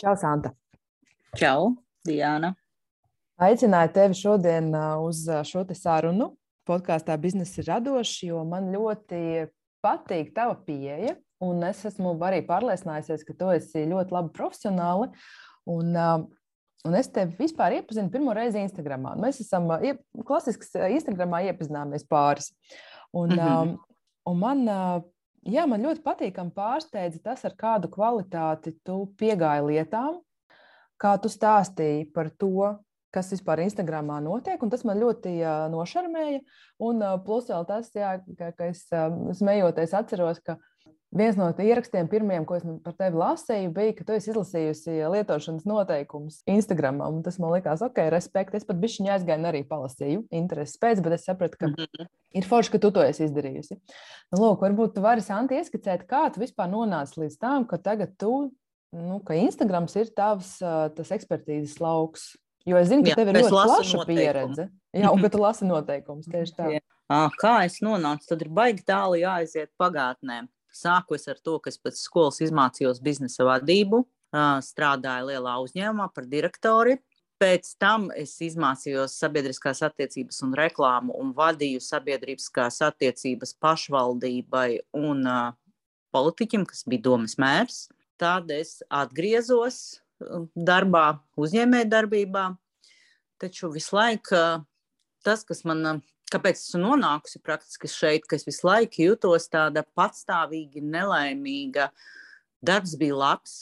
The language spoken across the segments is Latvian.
Čau, Santa! Čau, Diana! Aicināju tevi šodien uz šo sarunu. Podkāstā biznesa ir radošs, jo man ļoti patīk tava pieeja. Un es esmu arī pārliecinājusies, ka tu esi ļoti labi profesionāli. Un, un es tevi vispār iepazinu pirmo reizi Instagram. Mēs esam klasiski Instagramā iepazināmies pāris. Un, mm -hmm. un man Jā, man ļoti patīkami pārsteidza tas, ar kādu kvalitāti tu piegāji lietām, kā tu stāstīji par to, kas vispār Instagramā notiek. Tas man ļoti nošarmēja. Un plus vēl tas, jā, ka, ka es smejoties atceros, ka Viens no ierakstiem, pirmajiem, ko es par tevi lasīju, bija, ka tu esi izlasījusi lietošanas noteikumus Instagram. Tas man likās, ok, respekt. Es pat bišķiņā aizgāju arī palasīju intereses pēc, bet es sapratu, ka mm -hmm. ir forši, ka tu to esi izdarījusi. Nu, lūk, varbūt tu vari Santi ieskicēt, kā tu vispār nonāci līdz tam, ka tagad tu, nu, ka Instagrams ir tavs tas ekspertīzes lauks. Jo es zinu, ka Jā, tev ir ļoti plaša noteikumu. pieredze. Jā, un ka tu lasi noteikumus tieši tā. Jā. Kā es nonācu, tad ir baigi tālu jāaiziet pagātnē. Sāku es ar to, ka es pēc skolas izmācījos biznesa vadību, strādāju lielā uzņēmumā par direktori. Pēc tam es izmācījos sabiedriskās attiecības un reklāmu un vadīju sabiedriskās attiecības pašvaldībai un uh, politiķim, kas bija domas mērs. Tad es atgriezos darbā, uzņēmējdarbībā, taču visu laiku tas, kas man kāpēc esmu nonākusi praktiski šeit, ka es visu laiku jūtos tāda patstāvīgi nelaimīga. Darbs bija labs,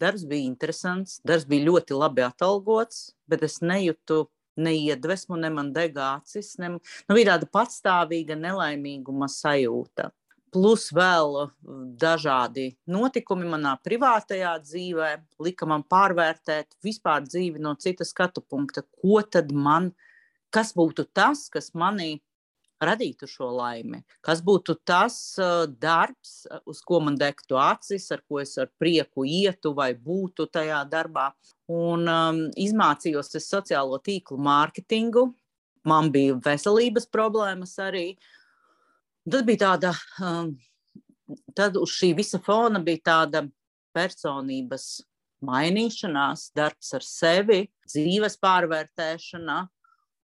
darbs bija interesants, darbs bija ļoti labi atalgots, bet es nejūtu ne iedvesmu, ne man degācis. Ne, nu, bija tāda patstāvīga nelaimīguma sajūta. Plus vēl dažādi notikumi manā privātajā dzīvē lika man pārvērtēt vispār dzīvi no citas skatu punkta. Ko tad man ir? Kas būtu tas, kas manī radītu šo laimi, kas būtu tas uh, darbs, uz ko man degtu acis, ar ko es ar prieku ietu vai būtu tajā darbā. Un um, izmācījos es sociālo tīklu mārketingu, man bija veselības problēmas arī. Tad bija tāda, um, tad uz šī visa fona bija tāda personības mainīšanās, darbs ar sevi, dzīves pārvērtēšana,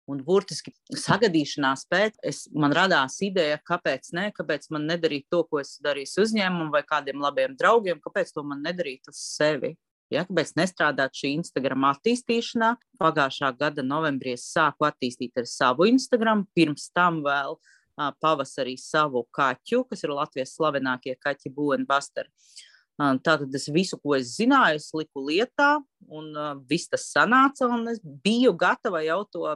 Un burtiski sagadīšanās pēc, es, man radās ideja, kāpēc ne, kāpēc man nedarīt to, ko es darīju uzņēmumam vai kādiem labiem draugiem, kāpēc to man nedarīt uz sevi. Ja, kāpēc nestrādāt šī Instagram attīstīšanā? Pagājušā gada novembrī es sāku attīstīt ar savu Instagram, pirms tam vēl pavasarī savu kaķu, kas ir Latvijas slavenākie kaķi Buenbasteri. Tātad es visu, ko es zināju, es liku lietā, un viss tas sanāca, un es biju gatava jau to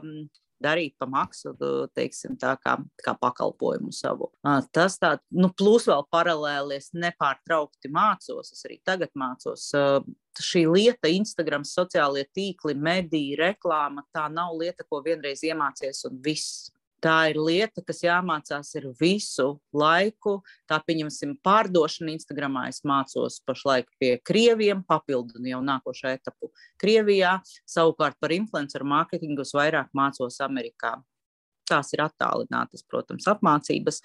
darīt pa maksu, teiksim, tā kā, kā pakalpojumu savu. Tas tā, nu, plus vēl paralēli es nepārtraukti mācos, es arī tagad mācos. Šī lieta, Instagram, sociālie tīkli, mediji, reklāma, tā nav lieta, ko vienreiz iemācies un viss tā ir lieta, kas jāmācās ir visu laiku. Tā, pieņemsim, pārdošana Instagramā. Es mācos pašlaik pie krieviem, papildinu jau nākošo etapu Krievijā. Savukārt par influenceru mārketingu es vairāk mācos Amerikā. Tās ir attālinātas, protams, apmācības,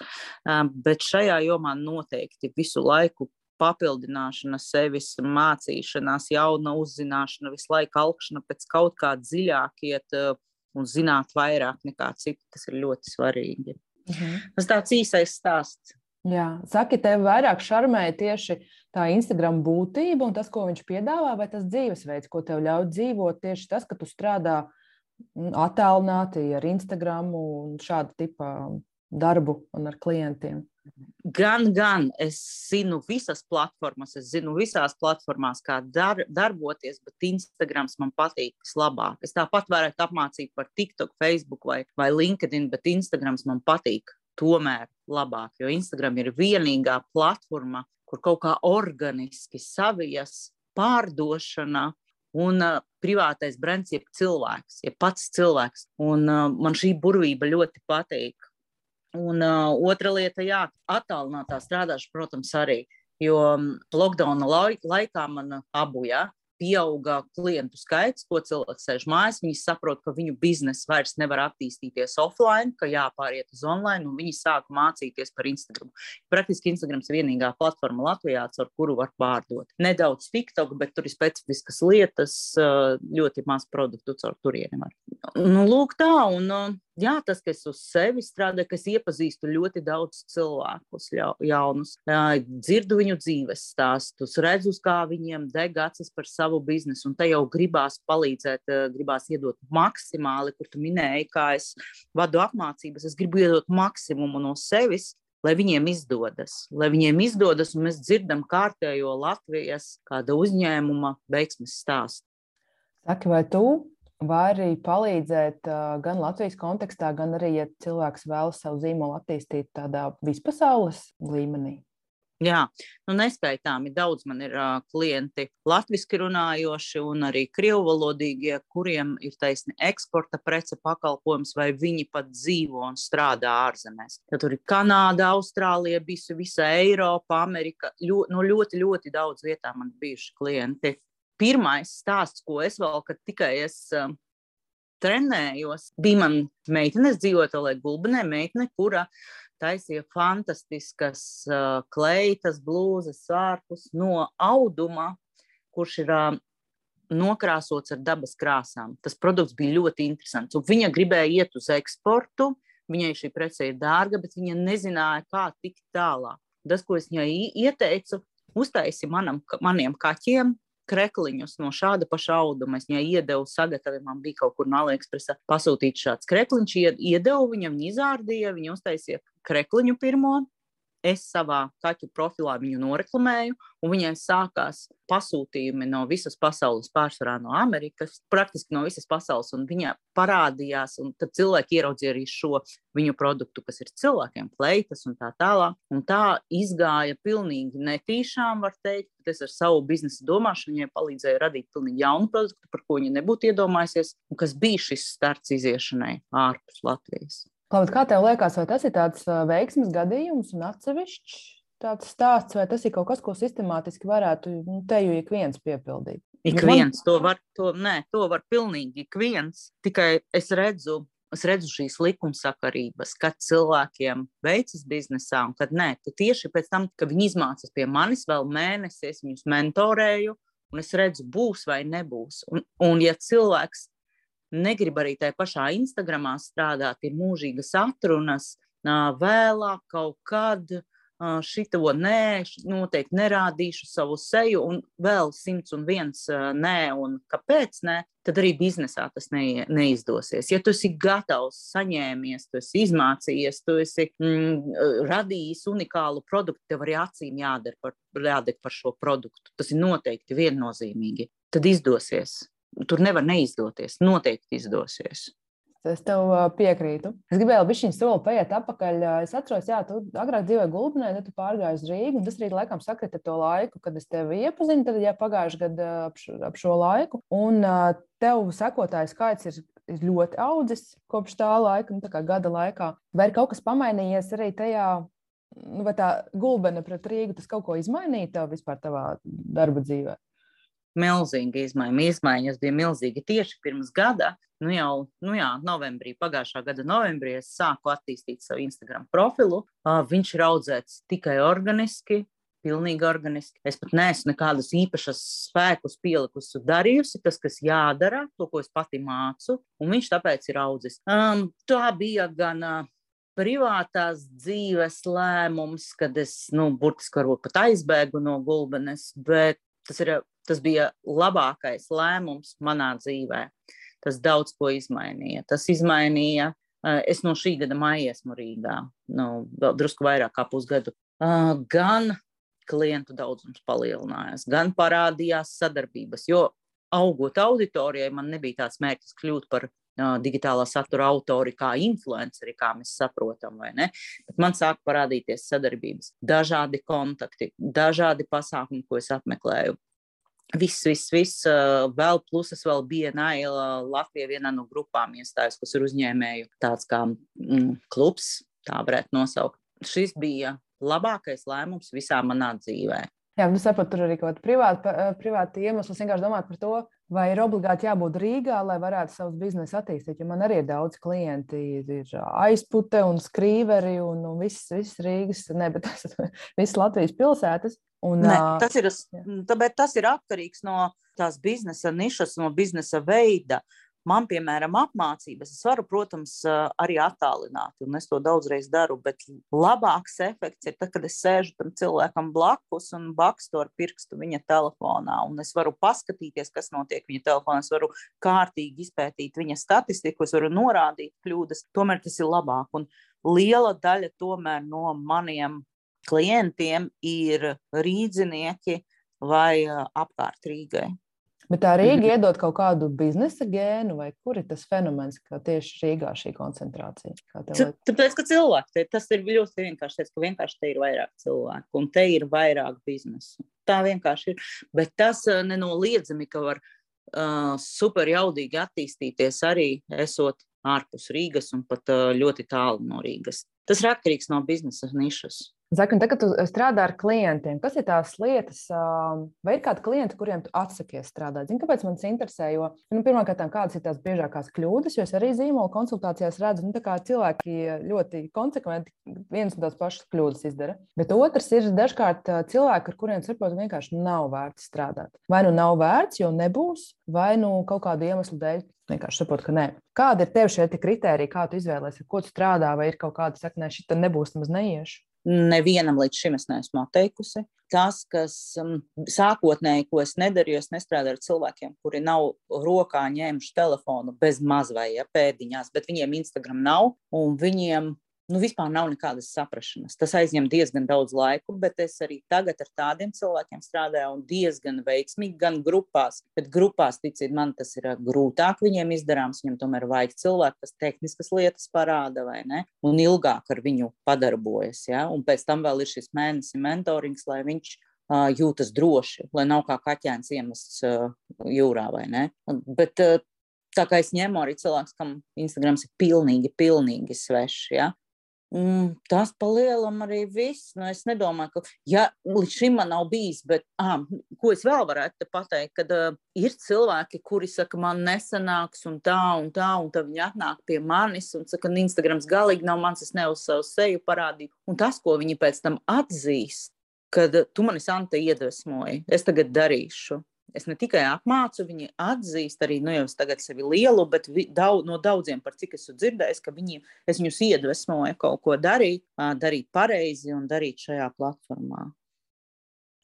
bet šajā jomā noteikti visu laiku papildināšana, sevis mācīšanās, jauna uzzināšana, visu laiku augšana pēc kaut kā dziļāk iet un zināt vairāk nekā citi. Tas ir ļoti svarīgi. Mhm. Tas tāds īsais stāsts. Jā, saki, tev vairāk šarmēja tieši tā Instagram būtība un tas, ko viņš piedāvā, vai tas dzīvesveids, ko tev ļauj dzīvot, tieši tas, ka tu strādā mm, attālināti ar Instagram un šādu tipu darbu un ar klientiem. Gan, gan es zinu visas platformas, es zinu visās platformās, kā dar, darboties, bet Instagrams man patīk vislabāk. Es tāpat varētu apmācīt par TikTok, Facebook vai, vai LinkedIn, bet Instagrams man patīk tomēr labāk, jo Instagram ir vienīgā platforma, kur kaut kā organiski savijas pārdošana un uh, privātais brands, jeb cilvēks, jeb pats cilvēks. Un uh, man šī burvība ļoti patīk. Un uh, otra lieta, jā, attālinātā strādāšana, protams, arī. Jo lockdowna laikā man abu, jā, pieauga klientu skaits, ko cilvēks sēž mājās. Viņi saprot, ka viņu biznesa vairs nevar attīstīties offline, ka jāpāriet uz online, un viņi sāk mācīties par Instagram. Praktiski Instagram ir vienīgā platforma Latvijā, ar kuru var pārdot. Nedaudz TikTok, bet tur ir specifiskas lietas, ļoti maz produktu caur turieni. Nu, lūk, tā. Un, jā, tas, ka es uz sevi strādāju, ka es iepazīstu ļoti daudz cilvēkus, jaunus, dzirdu viņu dzīves stāstus, redzu, kā viņiem deg acis par savu biznesu, un te jau gribās palīdzēt, gribās iedot maksimāli, kur tu minēji, kā es vadu apmācības, es gribu iedot maksimumu no sevis. Lai viņiem izdodas, lai viņiem izdodas, un mēs dzirdam kārtējo Latvijas kāda uzņēmuma veiksmes stāstu. Saki, vai tu var arī palīdzēt gan Latvijas kontekstā, gan arī, ja cilvēks vēlas savu zīmolu attīstīt tādā vispasaules līmenī? Jā, nu neskaitāmi daudz man ir uh, klienti, latviešu runājoši un arī krievu valodīgie, kuriem ir taisni eksporta prece pakalpojums, vai viņi pat dzīvo un strādā ārzemēs. Ja tur ir Kanāda, Austrālija, visa, visa Eiropa, Amerika. Ļo, no ļoti, ļoti daudz vietā man bijuši klienti pirmais stāsts, ko es vēl, kad tikai es uh, trenējos, bija man meitene, Tolē Gulbenē, meitene, kura taisīja fantastiskas uh, kleitas, blūzes, sārpus no auduma, kurš ir uh, nokrāsots ar dabas krāsām. Tas produkts bija ļoti interesants. Un viņa gribēja iet uz eksportu. Viņai šī prece ir dārga, bet viņa nezināja, kā tikt tālāk. Tas, ko es viņai ieteicu, uztaisi manam, maniem kaķiem krekliņus no šāda paša auduma. Es viņai iedevu sagatavojumu, man bija kaut kur no AliExpress pasūtīts šāds krekliņš, iedevu viņam, viņa izārdīja, viņa uztaisīja krekliņu pirmo, es savā kaķu profilā viņu noreklamēju, un viņai sākās pasūtījumi no visas pasaules, pārsvarā no Amerikas, praktiski no visas pasaules. Viņa parādījās, un tad cilvēki ieraudzīja arī šo viņu produktu, kas ir cilvēkiem, kleitas un tā tālāk. Un tā izgāja pilnīgi netīšām, var teikt, es ar savu biznesa domāšanu viņai palīdzēju radīt pilnīgi jaunu produktu, par ko viņa nebūtu iedomājusies, un kas bija šis starts iziešanai ārpus Latvijas. Klaud, kā tev liekas, vai tas ir tāds veiksmes gadījums un atsevišķs tāds stāsts, vai tas ir kaut kas, ko sistemātiski varētu nu, te jau ik viens piepildīt? Ik viens to var, to, nē, to var pilnīgi ik viens. Tikai es redzu, es redzu šīs likumsakarības, kad cilvēkiem veicas biznesā, un kad nē, tad tieši pēc tam, kad viņi izmācās pie manis vēl mēnesi, es viņus mentorēju, un es redzu, būs vai nebūs. Un, un ja cilvēks negrib arī tajā pašā Instagramā strādāt, ir mūžīgas atrunas, vēlāk kaut kad šito nē, noteikti nerādīšu savu seju, un vēl simts un viens nē, un kāpēc nē, tad arī biznesā tas ne, neizdosies. Ja tu esi gatavs, saņēmies, tu esi izmācījies, tu esi mm, radījis unikālu produktu, tev arī acīm jādara par, jādara par šo produktu. Tas ir noteikti viennozīmīgi. Tad izdosies tur nevar neizdoties. Noteikti izdosies. Es tev piekrītu. Es gribēju vēl viņa soli paiet atpakaļ. Es atceros, jā, tu agrāk dzīvoji Gulbinē, tad tu pārgāji uz Rīgu. Tas arī laikam sakrita to laiku, kad es tevi iepazinu. Tad, jā, pagājuši gadu ap, ap šo laiku. Un tev sekotāju skaits ir, ir ļoti audzis kopš tā laika, nu, tā kā gada laikā. Vai ir kaut kas pamainījies arī tajā? Nu, vai tā gulbene pret Rīgu tas kaut ko izmainīja tev vispār tavā darba dzīvē? Milzīga izmaiņa. Izmaiņas bija milzīgi tieši pirms gada. Nu jau nu jā, novembrī, pagājušā gada novembrī, es sāku attīstīt savu Instagram profilu. Uh, viņš ir audzēts tikai organiski, pilnīgi organiski. Es pat neesmu nekādus īpašus spēkus pielikusi, darījusi tas, kas jādara, to, ko es pati mācu, un viņš tāpēc ir audzis. Um, tā bija gan uh, privātās dzīves lēmums, kad es, nu, burtiski varbūt pat aizbēgu no gulbenes, bet tas ir Tas bija labākais lēmums manā dzīvē. Tas daudz ko izmainīja. Tas izmainīja. Eh, es no šī gada maija esmu Rīgā, nu, vēl drusku vairāk kā pusgadu. Eh, gan klientu daudzums palielinājās, gan parādījās sadarbības. Jo augot auditorijai, man nebija tāds mērķis kļūt par digitālā satura autori, kā influenceri, kā mēs saprotam, man sāk parādīties sadarbības, dažādi kontakti, dažādi pasākumi, ko es apmeklēju. Viss, viss, viss vēl, plus es vēl Naila Latvijā vienā no grupām iestājos, kas ir uzņēmēju tāds kā mm, klubs, tā varētu nosaukt. Šis bija labākais lēmums visā manā dzīvē. Jā, nu saprotu, tur arī kaut kāda privāta, privāta iemesla. Es vienkārši domāju par to, vai ir obligāti jābūt Rīgā, lai varētu savus biznesu attīstīt. Jo man arī ir daudz klienti, ir aizpute un skrīveri un, un viss, viss Rīgas, ne, bet tas viss Latvijas pilsētas. Un, ne, tas, ir, tas ir atkarīgs no tās biznesa nišas, no biznesa veida. Uh, Man, piemēram, apmācības, es varu, protams, arī attālināt, un es to daudzreiz daru, bet labāks efekts ir tad, kad es sēžu tam cilvēkam blakus un bakstu ar pirkstu viņa telefonā, un es varu paskatīties, kas notiek viņa telefonā, es varu kārtīgi izpētīt viņa statistiku, es varu norādīt kļūdas, tomēr tas ir labāk. Un liela daļa tomēr no maniem klientiem ir rīdzinieki vai apkārt Rīgai. Bet tā Rīga iedod kaut kādu biznesa gēnu, vai kur ir tas fenomens, ka tieši Rīgā šī koncentrācija? Tāpēc, ka cilvēki, tas ir ļoti vienkārši, ka vienkārši te ir vairāk cilvēku un te ir vairāk biznesu. Tā vienkārši ir. Bet tas nenoliedzami, ka var uh, super jaudīgi attīstīties arī esot ārpus Rīgas un pat uh, ļoti tālu no Rīgas. Tas ir atkarīgs no biznesa nišas. Zaki, tagad tu strādā ar klientiem. Kas ir tās lietas, vai ir kādi klienti, kuriem tu atsakies strādāt? Zini, kāpēc man tas interesē? Jo, nu, pirmkārt, kādas ir tās biežākās kļūdas, jo es arī zīmola konsultācijās redzu, nu, ka cilvēki ļoti konsekventi vienas un tās pašas kļūdas izdara. Bet otrs ir dažkārt cilvēki, ar kuriem saprotu, vienkārši nav vērts strādāt. Vai nu nav vērts, jo nebūs, vai nu kaut kādu iemeslu dēļ vienkārši saprotu, ka nē. Kādi ir tev šie kriteriji, kā tu izvēlēsies, ar ko tu strādā, vai ir kaut kāda sakne, šī nebūs nemaz neiešu? Nevienam līdz šim es neesmu atteikusi. Tas, kas um, sākotnēji, ko es nedarīju, es nestrādāju ar cilvēkiem, kuri nav rokā ņēmuši telefonu bez mazvajā pēdiņās, bet viņiem Instagram nav, un viņiem nu, vispār nav nekādas saprašanas. Tas aizņem diezgan daudz laika, bet es arī tagad ar tādiem cilvēkiem strādāju un diezgan veiksmīgi, gan grupās. Bet grupās, ticiet man, tas ir grūtāk viņiem izdarāms. Viņam tomēr vajag cilvēku, kas tehniskas lietas parāda vai ne, un ilgāk ar viņu padarbojas. Ja? Un pēc tam vēl ir šis mēnesis mentorings, lai viņš jūtas droši, lai nav kā kaķēns iemests jūrā vai ne. Bet, tā kā es ņemu arī cilvēku, kam Instagrams ir pilnīgi, pilnīgi svešs. Ja? Mm, tas palielam arī viss. Nu, es nedomāju, ka ja, līdz šim man nav bijis, bet ah, ko es vēl varētu pateikt, kad uh, ir cilvēki, kuri saka, man nesanāks un tā un tā, un tad viņi atnāk pie manis un saka, ka Instagrams galīgi nav mans, es ne uz savu seju parādīju. Un tas, ko viņi pēc tam atzīst, kad tu mani Santa iedvesmoji, es tagad darīšu. Es ne tikai apmācu, viņi atzīst arī, nu jau es tagad sevi lielu, bet vi, daudz, no daudziem, par cik esmu dzirdējis, ka viņi, es viņus iedvesmoju kaut ko darīt, darīt pareizi un darīt šajā platformā.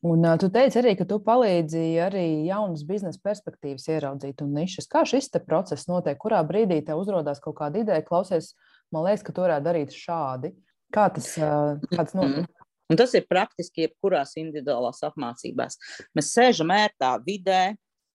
Un uh, tu teici arī, ka tu palīdzi arī jaunas biznesa perspektīvas ieraudzīt un nišas. Kā šis process notiek? Kurā brīdī tev uzrādās kaut kāda ideja, klausies, man liekas, ka tu varētu darīt šādi. Kā tas, uh, kā tas notiek? Un tas ir praktiski jebkurās individuālās apmācībās. Mēs sēžam ērtā vidē,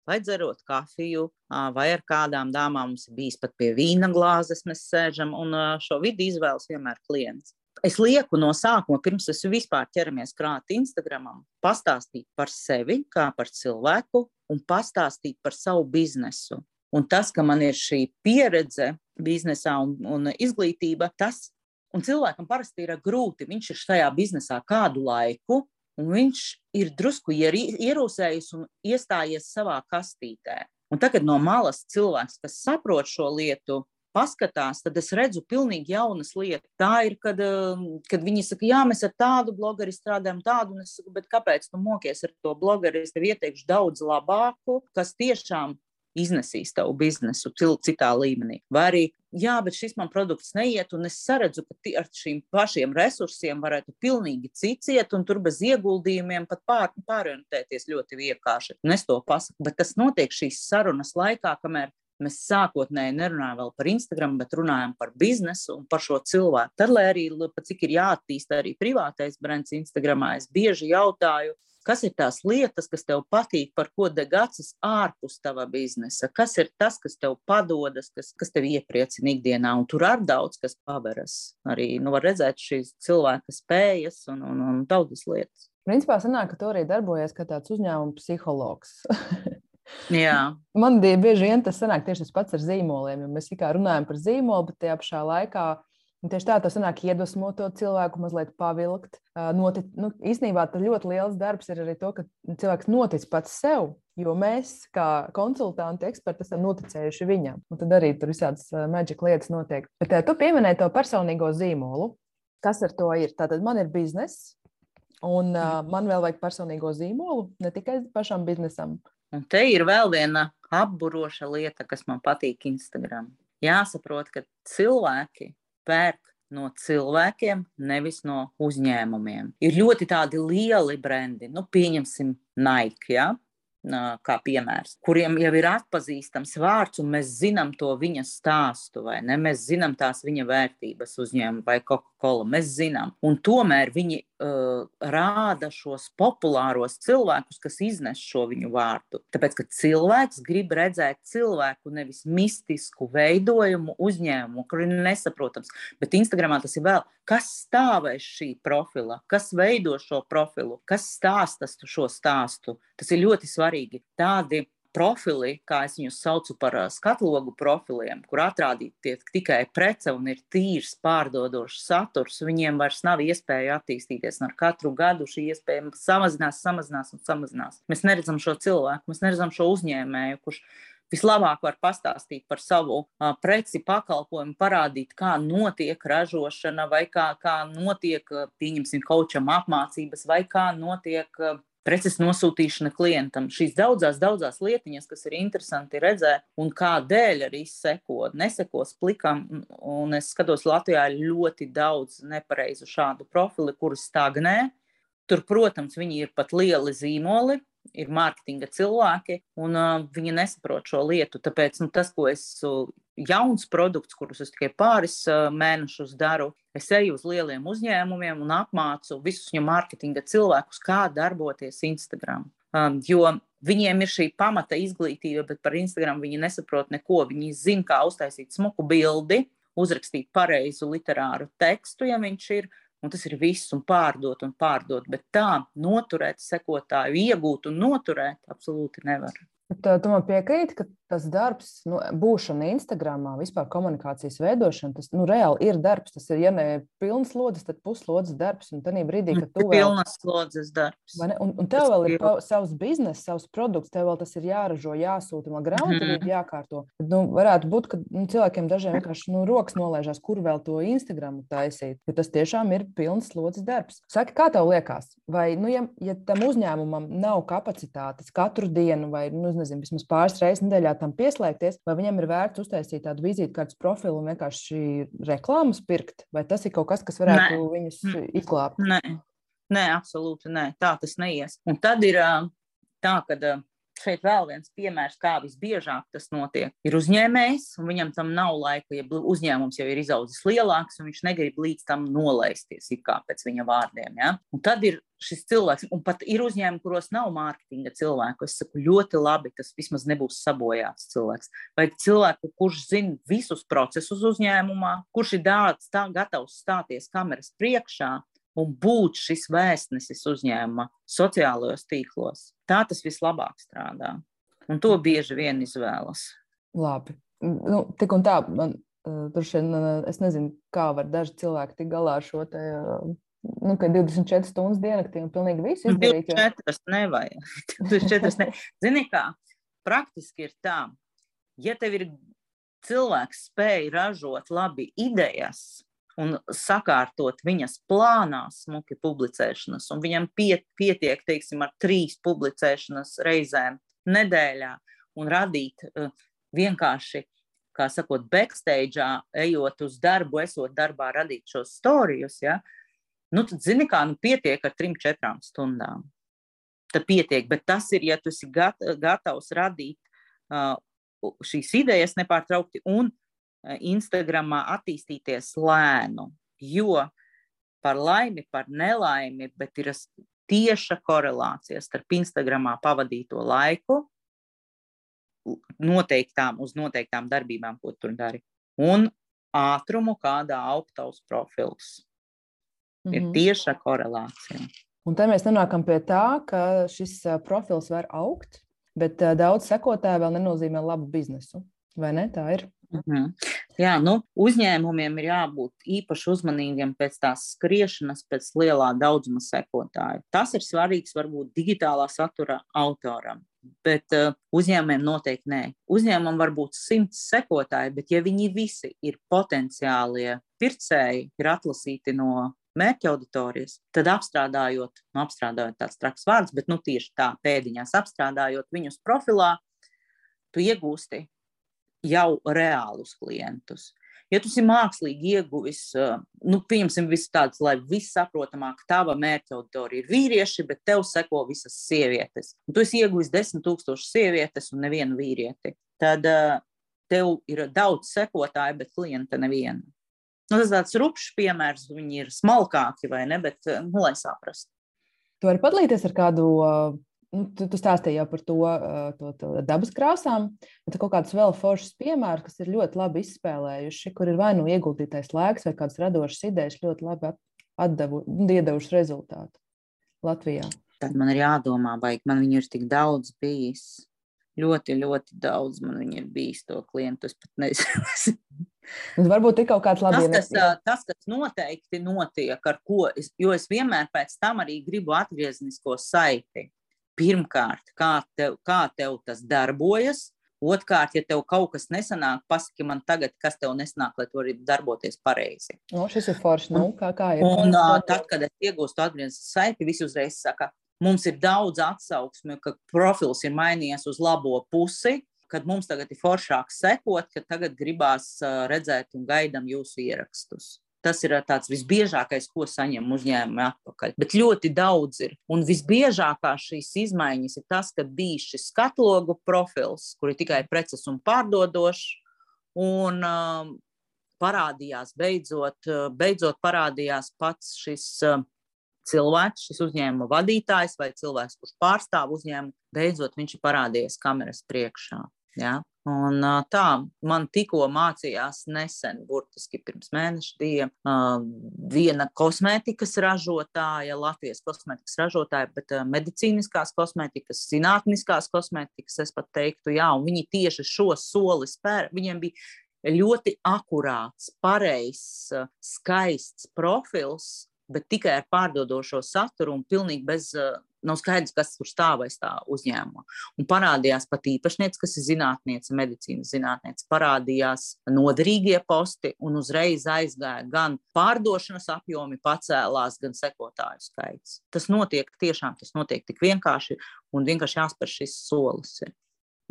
vai dzerot kafiju, vai ar kādām dāmām mums ir bijis pat pie vīna glāzes, mēs sēžam un šo vidi izvēlas vienmēr klients. Es lieku no sākuma, pirms es vispār ķeramies krāt Instagramam, pastāstīt par sevi, kā par cilvēku, un pastāstīt par savu biznesu. Un tas, ka man ir šī pieredze biznesā un, un izglītība, tas Un cilvēkam parasti ir grūti. Viņš ir šajā biznesā kādu laiku, un viņš ir drusku ierūsējis un iestājies savā kastītē. Un tagad no malas cilvēks, kas saprot šo lietu, paskatās, tad es redzu pilnīgi jaunas lietas. Tā ir, kad, um, kad viņi saka, jā, mēs ar tādu blogeri strādājam, tādu, un es saku, bet kāpēc tu mokies ar to blogeri? Es tev ieteikšu daudz labāku, kas tiešām iznesīs tavu biznesu citā līmenī. Vai arī, jā, bet šis man produkts neiet, un es saredzu, ka ar šīm pašiem resursiem varētu pilnīgi cits iet, un tur bez ieguldījumiem pat pār, pārorientēties ļoti vienkārši. Un es to pasaku, bet tas notiek šīs sarunas laikā, kamēr mēs sākotnēji nerunājam par Instagram, bet runājam par biznesu un par šo cilvēku. Tad, lai arī cik ir jāattīsta arī privātais brands Instagramā, es bieži jautāju, Kas ir tās lietas, kas tev patīk, par ko deg acis ārpus tava biznesa? Kas ir tas, kas tev padodas, kas, kas tev iepriecina ikdienā? Un tur ar daudz kas paveras. Arī nu, var redzēt šīs cilvēka spējas un, un, un daudzas lietas. Principā sanāk, ka tu arī darbojies kā tāds uzņēmuma psihologs. Jā. Man bieži vien tas sanāk tieši tas pats ar zīmoliem. Mēs tikai runājam par zīmolu, bet tajā pašā laikā Un tieši tā, tas nāk iedvesmot to cilvēku, mazliet pavilkt. Notic, nu, īstenībā tas ļoti liels darbs ir arī to, ka cilvēks notic pats sev, jo mēs, kā konsultanti, eksperti, esam noticējuši viņam. Un tad arī tur visādas maģiskas lietas notiek. Bet tu pieminēji to personīgo zīmolu. Kas ar to ir? Tātad man ir bizness, un uh, man vēl vajag personīgo zīmolu, ne tikai pašam biznesam. Un te ir vēl viena apburoša lieta, kas man patīk Instagram. Jāsaprot, ka cilvēki pērk no cilvēkiem, nevis no uzņēmumiem. Ir ļoti tādi lieli brendi, nu, pieņemsim Nike. Ja? kā piemērs, kuriem jau ir atpazīstams vārds, un mēs zinām to viņa stāstu, vai ne? Mēs zinām tās viņa vērtības uzņēmumu vai Coca-Cola. Mēs zinām, un tomēr viņi uh, rāda šos populāros cilvēkus, kas iznes šo viņu vārdu. Tāpēc, ka cilvēks grib redzēt cilvēku, nevis mistisku veidojumu uzņēmumu, kur ir nesaprotams. Bet Instagramā tas ir vēl, kas stāv aiz šī profila, kas veido šo profilu, kas stāsta šo stāstu. Tas ir ļoti svarīgi. Tādi profili, kā es viņus saucu par skatlogu profiliem, kur atrādīt tiek tikai prece un ir tīrs pārdodošs saturs, viņiem vairs nav iespēja attīstīties. Ar katru gadu šī iespēja samazinās, samazinās un samazinās. Mēs neredzam šo cilvēku, mēs neredzam šo uzņēmēju, kurš vislabāk var pastāstīt par savu uh, preci, pakalpojumu, parādīt, kā notiek ražošana, vai kā, kā notiek, pieņemsim, kočam apmācības, vai kā notiek preces nosūtīšana klientam. Šīs daudzās, daudzās lietiņas, kas ir interesanti redzēt, un kādēļ arī seko, nesekos plikam. Un es skatos, Latvijā ir ļoti daudz nepareizu šādu profilu, kurus stagnē. Tur, protams, viņi ir pat lieli zīmoli, ir mārketinga cilvēki, un uh, viņi nesaprot šo lietu. Tāpēc nu, tas, ko es jauns produkts, kurus es tikai pāris uh, mēnešus daru, es eju uz lieliem uzņēmumiem un apmācu visus viņu mārketinga cilvēkus, kā darboties Instagram. Um, jo viņiem ir šī pamata izglītība, bet par Instagram viņi nesaprot neko. Viņi zina, kā uztaisīt smuku bildi, uzrakstīt pareizu literāru tekstu, ja viņš ir, un tas ir viss, un pārdot un pārdot. Bet tā noturēt sekotāju, iegūt un noturēt absolūti nevar. Bet, tu man piekrīti, ka tas darbs, nu, būšana Instagram, vispār komunikācijas veidošana, tas nu, reāli ir darbs. Tas ir, ja ne pilns slodzes, tad puslodzes darbs. Un tajā brīdī, kad tu vēl pilnas slodzes darbs. Un, un tev vēl ir pa, savs bizness, savs produkts, tev vēl tas ir jāražo, jāsūta, man grāmatā mm. jākārto. Tad, nu, varētu būt, ka nu, cilvēkiem dažiem vienkārši nu, rokas nolaižās, kur vēl to Instagram taisīt. Jo tas tiešām ir pilns slodzes darbs. Saki, kā tev liekas, vai nu, ja, ja tam uzņēmumam nav kapacitātes katru dienu vai nu, nezinu, vismaz pāris reizes nedēļā tam pieslēgties, vai viņam ir vērts uztaisīt tādu vizītkartes profilu un vienkārši reklāmas pirkt, vai tas ir kaut kas, kas varētu nē. viņus izglābt? Nē. Nē, absolūti nē, tā tas neies. Un tad ir tā, ka šeit vēl viens piemērs, kā visbiežāk tas notiek. Ir uzņēmējs, un viņam tam nav laika, ja uzņēmums jau ir izaudzis lielāks, un viņš negrib līdz tam nolaisties, kā pēc viņa vārdiem. Ja? Un tad ir šis cilvēks, un pat ir uzņēmumi, kuros nav mārketinga cilvēku. Es saku, ļoti labi, tas vismaz nebūs sabojāts cilvēks. Vai cilvēku, kurš zina visus procesus uzņēmumā, kurš ir dārts, tā gatavs stāties kameras priekšā un būt šis vēstnesis uzņēmuma sociālajos tīklos. Tā tas vislabāk strādā. Un to bieži vien izvēlas. Labi. Nu, tik un tā, man tur šeit, es nezinu, kā var daži cilvēki tikt galā ar šo te, nu, ka 24 stundas diennaktī un pilnīgi visu izdarīt. 24 jo... nevajag. 24 ne. Zini kā, praktiski ir tā, ja tev ir cilvēks spēj ražot labi idejas, un sakārtot viņas plānā smuki publicēšanas, un viņam piet, pietiek, teiksim, ar trīs publicēšanas reizēm nedēļā, un radīt uh, vienkārši, kā sakot, backstage, ejot uz darbu, esot darbā, radīt šos storijus, ja, nu, tad zini, kā, nu, pietiek ar trim, četrām stundām. Tad pietiek, bet tas ir, ja tu esi gatavs radīt uh, šīs idejas nepārtraukti un Instagramā attīstīties lēnu, jo par laimi, par nelaimi, bet ir tieša korelācija starp Instagramā pavadīto laiku, noteiktām, uz noteiktām darbībām, ko tur dari, un ātrumu, kādā aug tavs profils. Mm -hmm. Ir mhm. tieša korelācija. Un te mēs nonākam pie tā, ka šis eh, profils var augt, bet eh, daudz sekotāju vēl nenozīmē labu biznesu. Vai ne? Tā ir. Mm -hmm. Jā, nu, uzņēmumiem ir jābūt īpaši uzmanīgiem pēc tās skriešanas, pēc lielā daudzuma sekotāju. Tas ir svarīgs varbūt digitālā satura autoram. Bet uh, uzņēmumiem noteikti nē. Uzņēmumam var būt simts sekotāji, bet ja viņi visi ir potenciālie pircēji, ir atlasīti no mērķa auditorijas, tad apstrādājot, nu, apstrādājot tāds traks vārds, bet nu, tieši tā pēdiņās apstrādājot viņus profilā, tu iegūsti jau reālus klientus. Ja tu esi mākslīgi ieguvis, nu, pieņemsim, visu tādu, lai viss saprotamāk, tava mērķa auditorija ir vīrieši, bet tev seko visas sievietes. Un tu esi ieguvis desmit tūkstošus sievietes un nevienu vīrieti. Tad tev ir daudz sekotāju, bet klienta neviena. Nu, tas tāds rupšs piemērs, viņi ir smalkāki vai ne, bet, nu, lai saprastu. Tu vari padalīties ar kādu nu, tu, tu stāstīji jau par to, to, to dabas krāsām, bet ir kaut kāds vēl foršs piemērs, kas ir ļoti labi izspēlējuši, kur ir vai nu ieguldītais laiks, vai kādas radošas idejas ļoti labi atdevu, iedevušas rezultātu Latvijā. Tad man ir jādomā, vai man viņu ir tik daudz bijis. Ļoti, ļoti daudz man ir bijis to klientu. Es pat nezinu. Varbūt ir kaut kāds labs tas, kas, tas, kas noteikti notiek, ar ko es, jo es vienmēr pēc tam arī gribu atgrieznisko saiti. Pirmkārt, kā tev, kā tev tas darbojas, Otrkārt, ja tev kaut kas nesanāk, pasaki man tagad, kas tev nesanāk, lai tu varētu darboties pareizi. O, šis ir forši. Nu, kā, kā ir? Un, un tad, kad es iegūstu atgrieznisko saiti, visi uzreiz saka, mums ir daudz atsauksmju, ka profils ir mainījies uz labo pusi, kad mums tagad ir foršāk sekot, ka tagad gribās redzēt un gaidām jūsu ierakstus. Tas ir tāds visbiežākais, ko saņem uzņēmumi atpakaļ. Bet ļoti daudz ir. Un visbiežākā šīs izmaiņas ir tas, ka bija šis skatlogu profils, kur ir tikai preces un pārdodošs. Un um, parādījās beidzot, beidzot parādījās pats šis cilvēks, šis uzņēmuma vadītājs vai cilvēks, kurš pārstāv uzņēmumu. Beidzot viņš ir parādījies kameras priekšā. Ja? Un, tā man tikko mācījās nesen, burtiski pirms mēneša diviem, viena kosmētikas ražotāja, Latvijas kosmētikas ražotāja, bet medicīniskās kosmētikas, zinātniskās kosmētikas, es pat teiktu, jā, un viņi tieši šo soli spēr, viņiem bija ļoti akurāts, pareizs, skaists profils, bet tikai ar pārdodošo saturu un pilnīgi bez nav skaidrs, kas tur stāv aiz tā uzņēmuma. Un parādījās pat īpašnieks, kas ir zinātniece, medicīnas zinātniece, parādījās noderīgie posti un uzreiz aizgāja gan pārdošanas apjomi, pacēlās, gan sekotāju skaits. Tas notiek tiešām, tas notiek tik vienkārši un vienkārši jāspēr šis solis.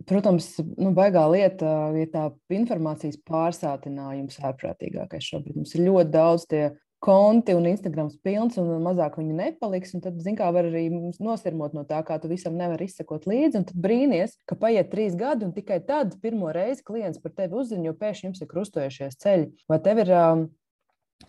Protams, nu, baigā lieta ir tā informācijas pārsātinājums ārprātīgākais šobrīd. Mums ir ļoti daudz tie konti un Instagrams pilns, un mazāk viņu nepaliks. Tad, zināmā mērā, var arī nosirmot no tā, kā tu visam nevari izsekot līdzi. Tad brīnīties, ka paiet trīs gadi, un tikai tad pirmo reizi klients par tevi uzzina, jo pēkšņi jums ir krustojušies ceļi. Vai tev ir um,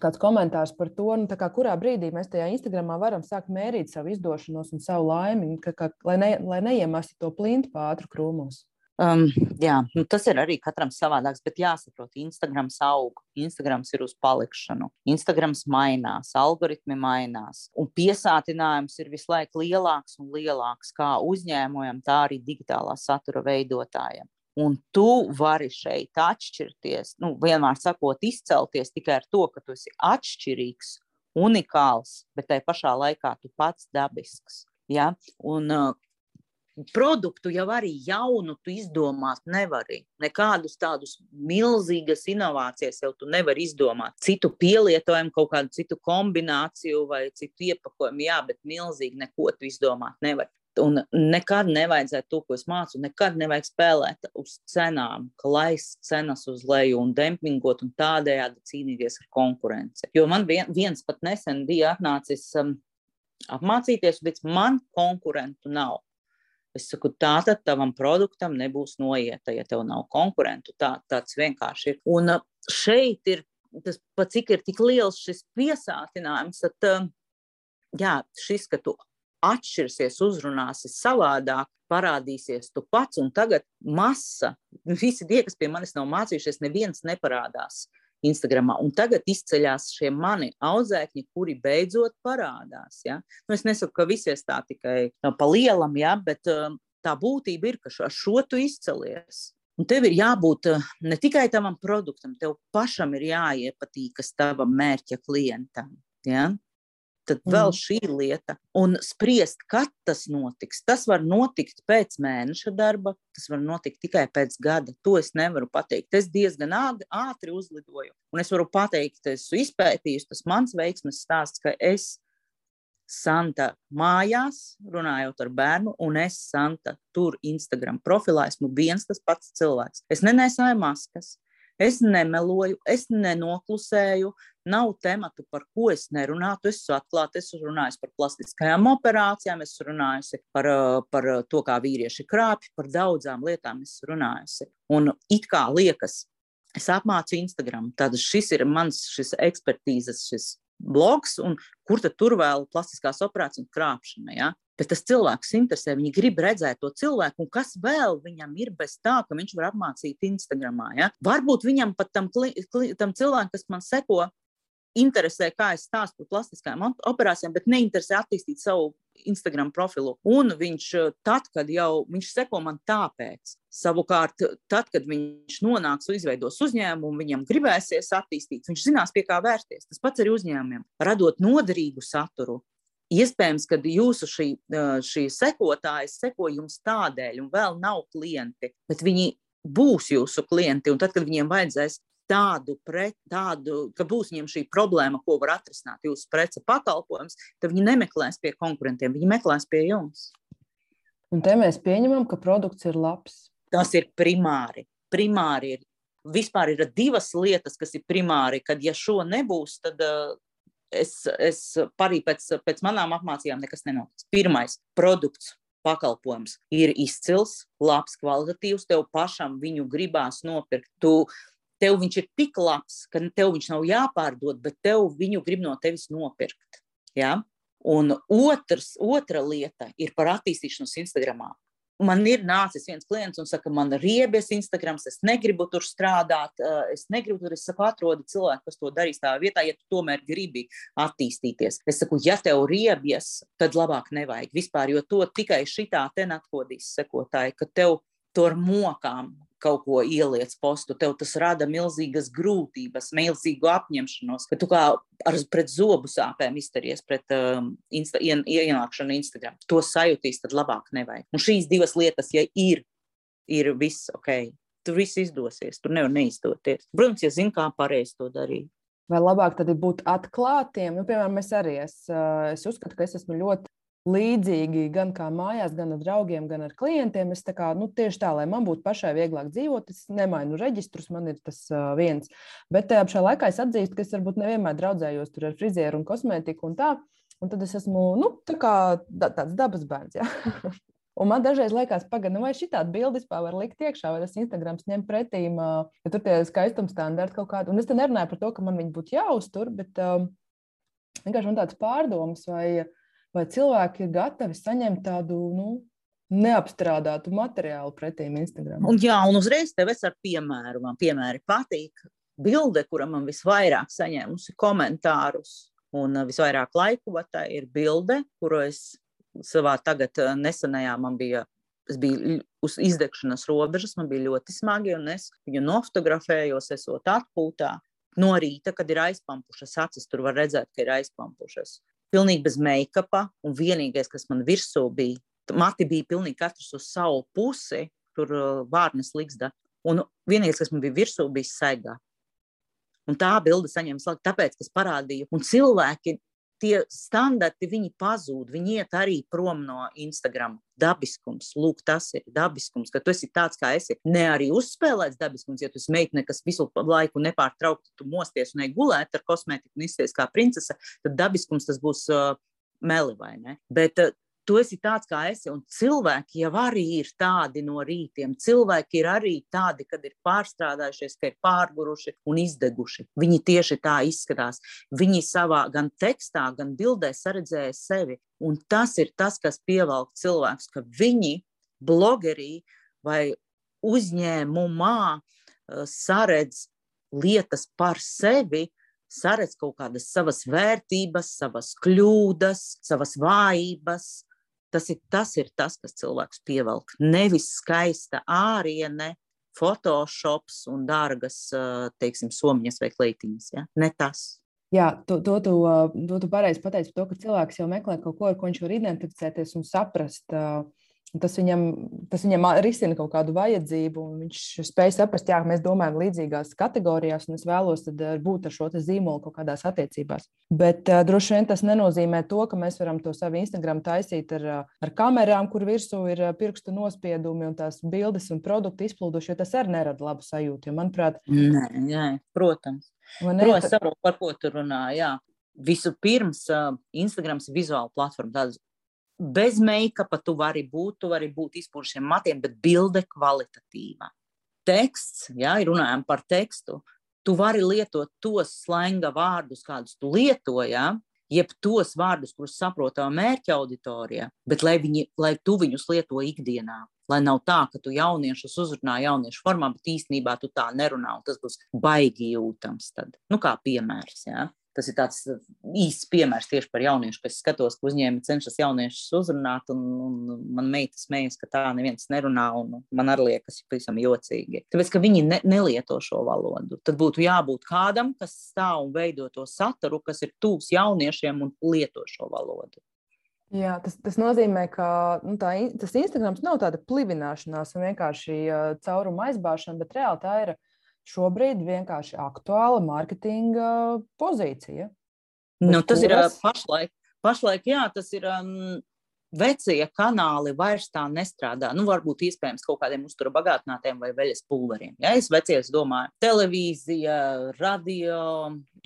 kāds komentārs par to, nu, kā, kurā brīdī mēs tajā Instagramā varam sākt mērīt savu izdošanos un savu laimi, ka, ka, lai, ne, lai neiemesti to plintu pātru krūmos? Um, jā, nu tas ir arī katram savādāks, bet jāsaprot, Instagrams aug, Instagrams ir uz palikšanu, Instagrams mainās, algoritmi mainās, un piesātinājums ir visu laiku lielāks un lielāks kā uzņēmumam, tā arī digitālā satura veidotājiem. Un tu vari šeit atšķirties, nu, vienmēr sakot, izcelties tikai ar to, ka tu esi atšķirīgs, unikāls, bet tai pašā laikā tu pats dabisks. Ja? Un, uh, produktu jau arī jaunu tu izdomāt nevari. Nekādus tādus milzīgas inovācijas jau tu nevari izdomāt. Citu pielietojumu, kaut kādu citu kombināciju vai citu iepakojumu, jā, bet milzīgi neko tu izdomāt nevari. Un nekad nevajadzētu to, ko es mācu, nekad nevajag spēlēt uz cenām, ka laist cenas uz leju un dempingot un tādējādi cīnīties ar konkurenci. Jo man vien, viens pat nesen bija atnācis um, apmācīties, bet man konkurentu nav. Es saku, tā tad tavam produktam nebūs noieta, ja tev nav konkurentu. Tā, tāds vienkārši ir. Un šeit ir tas, pat cik ir tik liels šis piesātinājums, tad jā, šis, ka tu atšķirsies, uzrunāsi savādāk, parādīsies tu pats, un tagad masa, visi tie, kas pie manis nav mācījušies, neviens neparādās. Instagramā. Un tagad izceļas šie mani audzēkņi, kuri beidzot parādās. Ja? Nu, es nesaku, ka visies tā tikai pa lielam, ja? bet um, tā būtība ir, ka ar šo tu izcelies. Un tev ir jābūt eh, ne tikai tavam produktam, tev pašam ir jāiepatīkas tavam mērķa klientam. Ja? Tad vēl mm. šī lieta, un spriest, kad tas notiks. Tas var notikt pēc mēneša darba, tas var notikt tikai pēc gada. To es nevaru pateikt. Es diezgan ātri uzlidoju, un es varu pateikt, esmu izpētījis, tas mans veiksmes stāsts, ka es Santa mājās, runājot ar bērnu, un es Santa tur Instagram profilā esmu viens tas pats cilvēks. Es nenesāju maskas, es nemeloju, es nenoklusēju, nav tematu, par ko es nerunātu. Es esmu atklāta, es runājis par plastiskajām operācijām, es runājis par, par to, kā vīrieši krāpj, par daudzām lietām es runājis. Un it kā liekas, es apmācu Instagram, tad šis ir mans šis ekspertīzes, šis bloks, un kur tad tur vēl plastiskās operācijas un krāpšana. Ja? Bet tas cilvēks interesē, viņi grib redzēt to cilvēku, un kas vēl viņam ir bez tā, ka viņš var apmācīt Instagram. Ja? Varbūt viņam pat tam, tam cilvēkam, kas man seko, interesē, kā es stāstu par plastiskām operācijām, bet neinteresē attīstīt savu Instagram profilu. Un viņš eh, tad, kad jau viņš seko man tāpēc, savukārt, tad, kad viņš nonāks un izveidos uzņēmumu, viņam gribēsies attīstīt, viņš zinās, pie kā vērsties. Tas pats arī uzņēmumiem. Radot noderīgu saturu, Iespējams, ka jūsu šī, šī sekotāja seko jums tādēļ, un vēl nav klienti, bet viņi būs jūsu klienti. Un tad, kad viņiem vajadzēs tādu, pret, tādu, ka būs viņiem šī problēma, ko var atrisināt jūsu prece pakalpojums, tad viņi nemeklēs pie konkurentiem, viņi meklēs pie jums. Un te mēs pieņemam, ka produkts ir labs. Tas ir primāri. Primāri ir. Vispār ir divas lietas, kas ir primāri. Kad ja šo nebūs, tad uh, es, es arī pēc, pēc manām apmācībām nekas nenotiks. Pirmais - produkts pakalpojums ir izcils, labs, kvalitatīvs. Tev pašam viņu gribās nopirkt. Tu tev viņš ir tik labs, ka tev viņš nav jāpārdod, bet tev viņu grib no tevis nopirkt. Ja? Un otrs, otra lieta ir par attīstīšanos Instagram. Man ir nācis viens klients un saka, man ir riebies Instagram, es negribu tur strādāt, eh, es negribu tur, es saku, atrodi cilvēku, kas to darīs tā vietā, ja tu tomēr gribi attīstīties. Es saku, ja tev riebies, tad labāk nevajag vispār, jo to tikai šitā te atkodīs sekotāji, ka tev to ar mokām kaut ko ieliec postu, tev tas rada milzīgas grūtības, milzīgu apņemšanos, ka tu kā ar pret zobu sāpēm izturies pret um, insta, ien, ienākšanu Instagram. To sajūtīs, tad labāk nevajag. Un šīs divas lietas, ja ir, ir viss ok, tur viss izdosies, tur nevar neizdoties. Protams, ja zini, kā pareizi to darīt. Vai labāk tad ir būt atklātiem? Nu, piemēram, es arī es, uh, es uzskatu, ka es esmu ļoti līdzīgi gan kā mājās, gan ar draugiem, gan ar klientiem. Es kā, nu, tieši tā, lai man būtu pašai vieglāk dzīvot, es nemainu reģistrus, man ir tas uh, viens. Bet tajā pašā laikā es atzīstu, ka es varbūt nevienmēr draudzējos ar frizieru un kosmētiku un tā. Un tad es esmu nu, tā kā, tā, tāds dabas bērns. Ja? Un man dažreiz liekas, pagaidi, nu vai šī tāda bilde vispār var likt iekšā, vai tas Instagrams ņem pretī, ja tur tie skaistuma standarti kaut kādi. Un es te nerunāju par to, ka man viņi būtu jāuztur, bet um, vienkārši man tāds pārdoms, vai vai cilvēki ir gatavi saņemt tādu nu, neapstrādātu materiālu pretīm Instagram. Un, jā, un uzreiz tev es ar piemēru. Man piemēri patīk. Bilde, kura man visvairāk saņēmusi komentārus un uh, visvairāk laiku, tā ir bilde, kuru es savā tagad uh, nesenajā man bija. Es biju uz izdegšanas robežas, man bija ļoti smagi, un es viņu nofotografējos, esot atpūtā. No rīta, kad ir aizpampušas acis, tur var redzēt, ka ir aizpampušas pilnīgi bez make-upa, un vienīgais, kas man virsū bija, mati bija pilnīgi katrs uz savu pusi, tur uh, vārnas liksta, un vienīgais, kas man bija virsū, bija saigā. Un tā bilde saņēma slēgt, tāpēc, ka es parādīju, un cilvēki tie standarti, viņi pazūd, viņi iet arī prom no Instagram. Dabiskums, lūk, tas ir dabiskums, ka tu esi tāds, kā esi. Ne arī uzspēlēts dabiskums, ja tu esi meitene, kas visu laiku nepārtraukti tu mosties un gulēt ar kosmētiku un izties kā princese, tad dabiskums tas būs uh, meli vai ne. Bet uh, tu esi tāds, kā esi. Un cilvēki jau arī ir tādi no rītiem. Cilvēki ir arī tādi, kad ir pārstrādājušies, ka ir pārguruši un izdeguši. Viņi tieši tā izskatās. Viņi savā gan tekstā, gan bildē saredzēja sevi. Un tas ir tas, kas pievelk cilvēkus, ka viņi blogerī vai uzņēmumā uh, saredz lietas par sevi, saredz kaut kādas savas vērtības, savas kļūdas, savas vājības, Tas ir, tas ir tas, kas cilvēks pievelk. Nevis skaista āriene, Photoshops un dārgas, teiksim, somiņas vai kleitiņas. Ja? Ne tas. Jā, to, to, to, to tu pareizi pateici to, ka cilvēks jau meklē kaut ko, ar ko viņš var identificēties un saprast. Uh, Tas viņam, tas viņam risina kaut kādu vajadzību, un viņš spēj saprast, jā, mēs domājam līdzīgās kategorijās, un es vēlos eh, būt ar šo zīmolu kaut kādās attiecībās. Bet uh, droši vien tas nenozīmē to, ka mēs varam to savu Instagram taisīt ar, ar kamerām, kur virsū ir pirkstu nospiedumi un tās bildes un produkti izplūduši, jo tas arī nerada labu sajūtu. Jo, manuprāt, nē, nē, protams. Man ir saprot, par ko tu runā. Jā. Vispirms, Instagrams ir vizuāla platforma, tādas bez make-upa tu vari būt, tu vari būt izpūšiem matiem, bet bilde kvalitatīva. Teksts, ja runājam par tekstu, tu vari lietot tos slenga vārdus, kādus tu lieto, ja, jeb tos vārdus, kurus saprot tava mērķa auditorija, bet lai, viņi, lai tu viņus lieto ikdienā. Lai nav tā, ka tu jauniešus uzrunā jauniešu formā, bet īstenībā tu tā nerunā, un tas būs baigi jūtams. Tad. Nu, kā piemērs. Ja? Tas ir tāds uh, īsts piemērs tieši par jauniešu, kas skatos, ka uzņēmumi cenšas jauniešus uzrunāt, un, un man meita smējas, ka tā neviens nerunā, un man arī liekas pavisam jocīgi. Tāpēc, ka viņi ne, nelieto šo valodu, tad būtu jābūt kādam, kas stāv un veido to saturu, kas ir tūs jauniešiem un lieto šo valodu. Jā, tas, tas nozīmē, ka nu, tā, tas Instagrams nav tāda plivināšanās un vienkārši uh, cauruma aizbāšana, bet reāli tā ir šobrīd vienkārši aktuāla mārketinga pozīcija. Nu, tas kuras... ir pašlaik, pašlaik, jā, tas ir. Um, Vecie kanāli vairs tā nestrādā. Nu, varbūt iespējams kaut kādiem uzturu bagātinātiem vai veļas pulveriem. Ja es vecies domāju, televīzija, radio,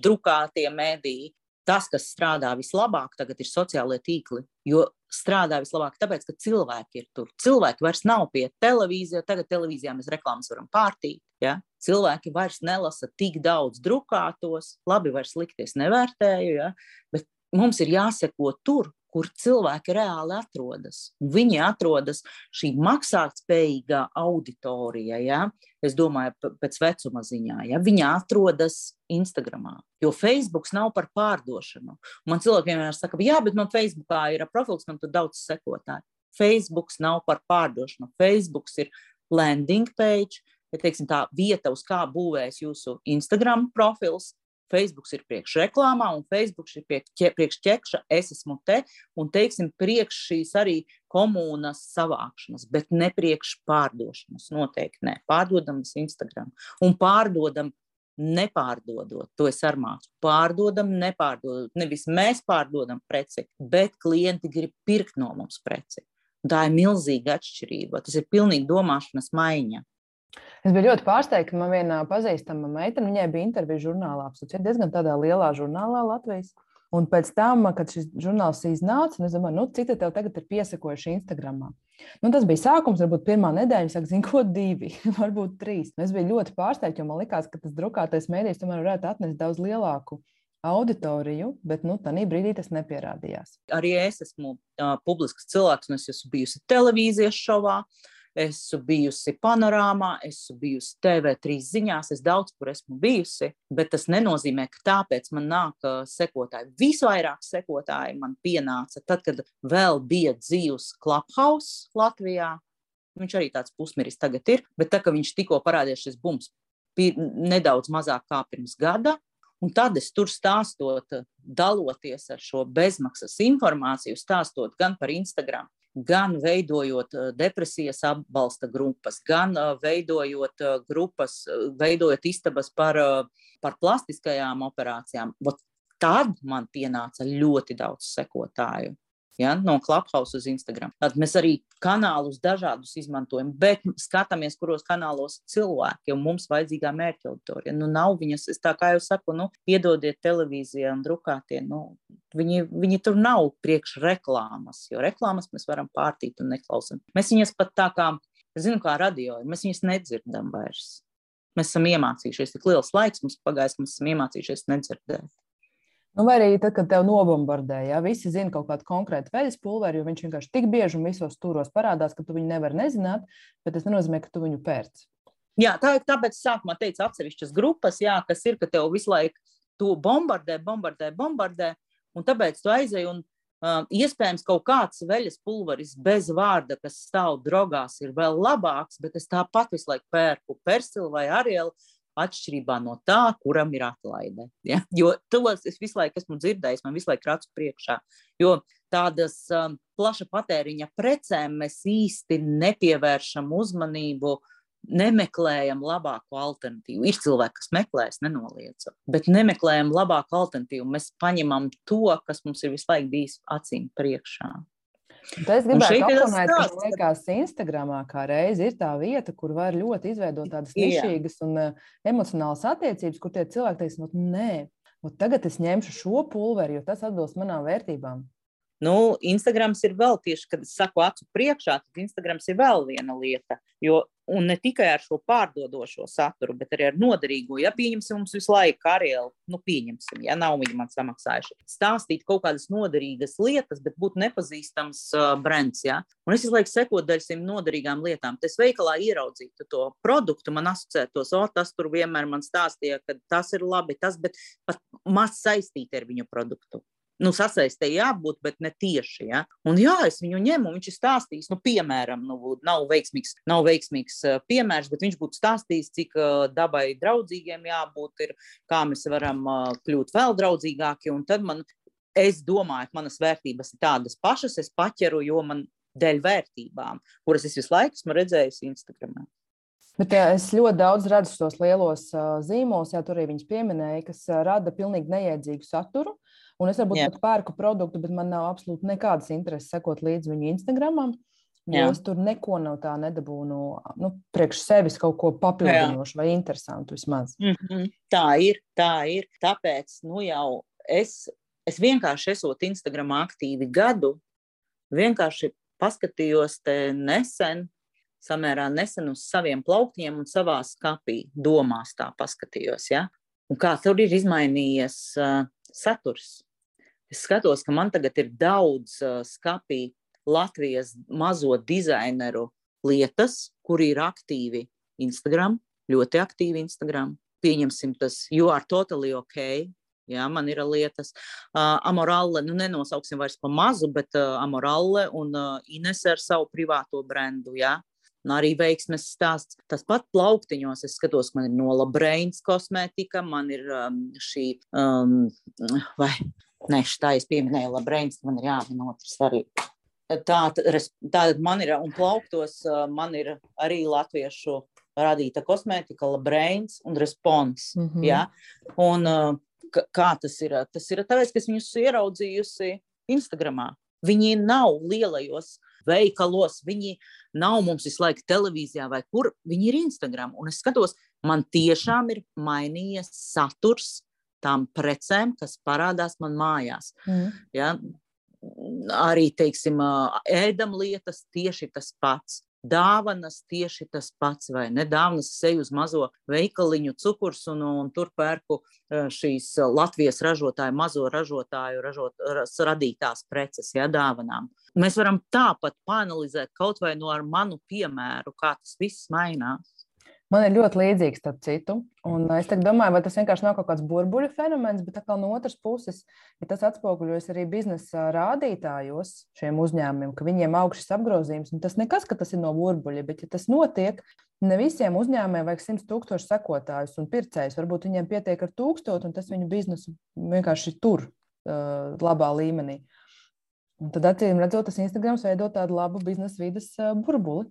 drukātie mediji tas, kas strādā vislabāk, tagad ir sociālie tīkli. Jo strādā vislabāk, tāpēc, ka cilvēki ir tur. Cilvēki vairs nav pie televīzijas, tagad televīzijā mēs reklāmas varam pārtīt. Ja? Cilvēki vairs nelasa tik daudz drukātos, labi, vairs likties nevērtēju, ja? bet mums ir jāseko tur, kur cilvēki reāli atrodas. Viņi atrodas šī maksātspējīgā auditorija, ja? es domāju, pēc vecuma ziņā. Ja? Viņi atrodas Instagramā, jo Facebook nav par pārdošanu. Man cilvēki vienmēr saka, jā, bet man Facebookā ir profils, man tur daudz sekotāju. Facebook nav par pārdošanu. Facebook ir landing page, ja teiksim, tā vieta, uz kā būvēs jūsu Instagram profils, Facebook ir priekš reklāmā, un Facebook ir priekš ķekša, es esmu te, un teiksim, priekš šīs arī komunas savākšanas, bet ne priekš pārdošanas. Noteikti ne. Pārdodamas Instagram un pārdodam nepārdodot. To es arī mācu. Pārdodam, nepārdodot. Nevis mēs pārdodam preci, bet klienti grib pirkt no mums preci. Tā ir milzīga atšķirība. Tas ir pilnīgi domāšanas maiņa. Es biju ļoti pārsteigta, ka man viena pazīstama meitene, viņai bija intervija žurnālā, apsūdz, diezgan tādā lielā žurnālā Latvijas. Un pēc tam, kad šis žurnāls iznāca, es domāju, nu, cik tev tagad ir piesakojuši Instagram? Nu, tas bija sākums, varbūt pirmā nedēļa, saka, zinu, ko divi, varbūt trīs. Es biju ļoti pārsteigta, jo man likās, ka tas drukātais mēdījis tomēr varētu atnest daudz lielāku auditoriju, bet nu, tajā brīdī tas nepierādījās. Arī es esmu uh, publisks cilvēks, un es esmu bijusi televīzijas šovā. Uh, esmu bijusi panorāmā, esmu bijusi TV3 ziņās, es daudz kur esmu bijusi, bet tas nenozīmē, ka tāpēc man nāk sekotāji. Visvairāk sekotāji man pienāca tad, kad vēl bija dzīves Clubhouse Latvijā. Viņš arī tāds pusmiris tagad ir, bet tā, ka viņš tikko parādījās šis bums nedaudz mazāk kā pirms gada, Un tad es tur stāstot, daloties ar šo bezmaksas informāciju, stāstot gan par Instagram, gan veidojot eh, depresijas atbalsta grupas, gan eh, veidojot eh, grupas, veidojot istabas par, par plastiskajām operācijām. Ot tad man pienāca ļoti daudz sekotāju. Ja, no Clubhouse uz Instagram. Tad mēs arī kanālus dažādus izmantojam, bet skatāmies, kuros kanālos cilvēki, un mums vajadzīgā mērķa auditorija. Nu, nav viņas, es tā kā jau saku, nu, piedodiet televīzijā un drukātie, nu, viņi, viņi tur nav priekš reklāmas, jo reklāmas mēs varam pārtīt un neklausam. Mēs viņas pat tā kā, zinu, kā radio, mēs viņas nedzirdam vairs. Mēs esam iemācījušies, tik liels laiks mums pagājis, mēs esam iemācījušies nedzirdēt. Nu, vai arī tad, kad tev nobombardē, ja visi zina kaut kādu konkrētu veļas pulveri, jo viņš vienkārši tik bieži un visos stūros parādās, ka tu viņu nevari nezināt, bet tas nenozīmē, ka tu viņu pērc. Jā, tā, tāpēc sākumā teica atsevišķas grupas, jā, kas ir, ka tev visu laiku to bombardē, bombardē, bombardē, un tāpēc tu aizej un Uh, iespējams, kaut kāds veļas pulveris bez vārda, kas stāv drogās, ir vēl labāks, bet es tāpat visu laiku pērku persilu vai arielu, atšķirībā no tā, kuram ir atlaide. Ja? Jo tos es visu laiku esmu dzirdējis, man visu laiku rācu priekšā. Jo tādas um, plaša patēriņa precēm mēs īsti nepievēršam uzmanību nemeklējam labāko alternatīvu. Ir cilvēki, kas meklē, es nenoliedzu, bet nemeklējam labāko alternatīvu. Mēs paņemam to, kas mums ir visu laiku bijis acīm priekšā. Es gribēju apmainīt, ka, man liekas, Instagramā kā reize ir tā vieta, kur var ļoti izveidot tādas nišīgas un uh, emocionālas attiecības, kur tie cilvēki teiks, nu, nē, tagad es ņemšu šo pulveri, jo tas atbilst manām vērtībām. Nu, Instagrams ir vēl tieši, kad es saku acu priekšā, tad Instagrams ir vēl viena lieta. Jo, un ne tikai ar šo pārdodošo saturu, bet arī ar noderīgo. Ja pieņemsim mums visu laiku karielu, nu pieņemsim, ja nav viņi man samaksājuši. Stāstīt kaut kādas noderīgas lietas, bet būt nepazīstams uh, brands. Ja? Un es visu laiku sekotu daļai šīm noderīgām lietām. Tas veikalā ieraudzītu to produktu, man asociētos, o, tas tur vienmēr man stāstīja, ka tas ir labi, tas, bet pat maz saistīti ar viņu produktu nu, sasaistē jābūt, bet ne tieši. Ja? Un jā, es viņu ņemu, viņš ir stāstījis, nu, piemēram, nu, nav veiksmīgs, nav veiksmīgs piemērs, bet viņš būtu stāstījis, cik dabai draudzīgiem jābūt, ir, kā mēs varam kļūt vēl draudzīgāki. Un tad man, es domāju, ka manas vērtības ir tādas pašas, es paķeru, jo man dēļ vērtībām, kuras es visu laiku esmu redzējis Instagram. Bet jā, es ļoti daudz redzu tos lielos uh, zīmolus, ja tur arī viņas pieminēja, kas uh, rada pilnīgi neiedzīgu saturu. Un es varbūt Jā. pat pērku produktu, bet man nav absolūti nekādas intereses sekot līdzi viņu Instagramam. Jo es tur neko no tā nedabūnu, nu, priekš sevis kaut ko papildinošu vai interesantu vismaz. Mm -hmm. Tā ir, tā ir. Tāpēc, nu jau es, es vienkārši esot Instagramā aktīvi gadu, vienkārši paskatījos te nesen, samērā nesen uz saviem plauktiem un savā skapī, domās tā paskatījos, ja? Un kā tur ir izmainījies uh, saturs. Es skatos, ka man tagad ir daudz uh, skapī Latvijas mazo dizaineru lietas, kuri ir aktīvi Instagram, ļoti aktīvi Instagram. Pieņemsim tas, jo ar totally ok. Jā, man ir lietas, uh, Amorāle, nu nenosauksim vairs pa mazu, bet uh, Amorāle un uh, Ines ar savu privāto brendu. Jā. Un arī veiksmes stāsts. Tas pat plauktiņos, es skatos, man ir nola brains kosmētika, man ir um, šī, um, vai Nē, tā es pieminēju, Labrēns, man ir jāmin otrs arī. Tā, tā man ir, un plauktos man ir arī latviešu radīta kosmētika, Labrēns un Respons. Mm -hmm. ja? Un kā tas ir? Tas ir tāpēc, ka es viņus ieraudzījusi Instagramā. Viņi nav lielajos veikalos, viņi nav mums visu laiku televīzijā vai kur. Viņi ir Instagram. Un es skatos, man tiešām ir mainījies saturs tām precēm, kas parādās man mājās. Mm. Ja? Arī, teiksim, ēdam lietas tieši tas pats. Dāvanas tieši tas pats, vai ne? Dāvanas seju uz mazo veikaliņu, cukurs, un, un tur pērku šīs Latvijas ražotāju, mazo ražotāju ražot, radītās preces, ja dāvanām. Mēs varam tāpat panelizēt kaut vai no ar manu piemēru, kā tas viss mainās. Man ir ļoti līdzīgs, starp citu. Un es domāju, vai tas vienkārši nav kaut kāds burbuļu fenomens, bet no otras puses, ja tas atspoguļojas arī biznesa rādītājos šiem uzņēmumiem, ka viņiem augšas apgrozījums, tas nekas, ka tas ir no burbuļa, bet ja tas notiek, ne visiem uzņēmumiem vajag 100 tūkstošu sekotājus un pircējus. Varbūt viņiem pietiek ar tūkstotu, un tas viņu biznesu vienkārši tur uh, labā līmenī. Un tad, acīm redzot, tas Instagrams veido tādu labu biznesa vidas uh, burbuli.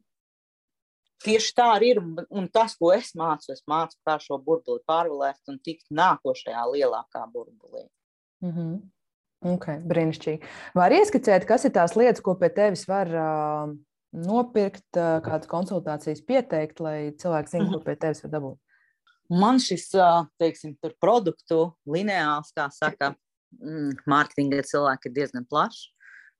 Tieši tā arī ir. Un tas, ko es mācu, es mācu, kā šo burbuli pārvarēt un tikt nākošajā lielākā burbulī. Mm -hmm. okay, brīnišķīgi. Var ieskicēt, kas ir tās lietas, ko pie tevis var uh, nopirkt, uh, kādas konsultācijas pieteikt, lai cilvēki zinātu, mm -hmm. ko pie tevis var dabūt? Man šis, teiksim, produktu lineāls, kā saka, mm, mārketinga cilvēki ir diezgan plašs.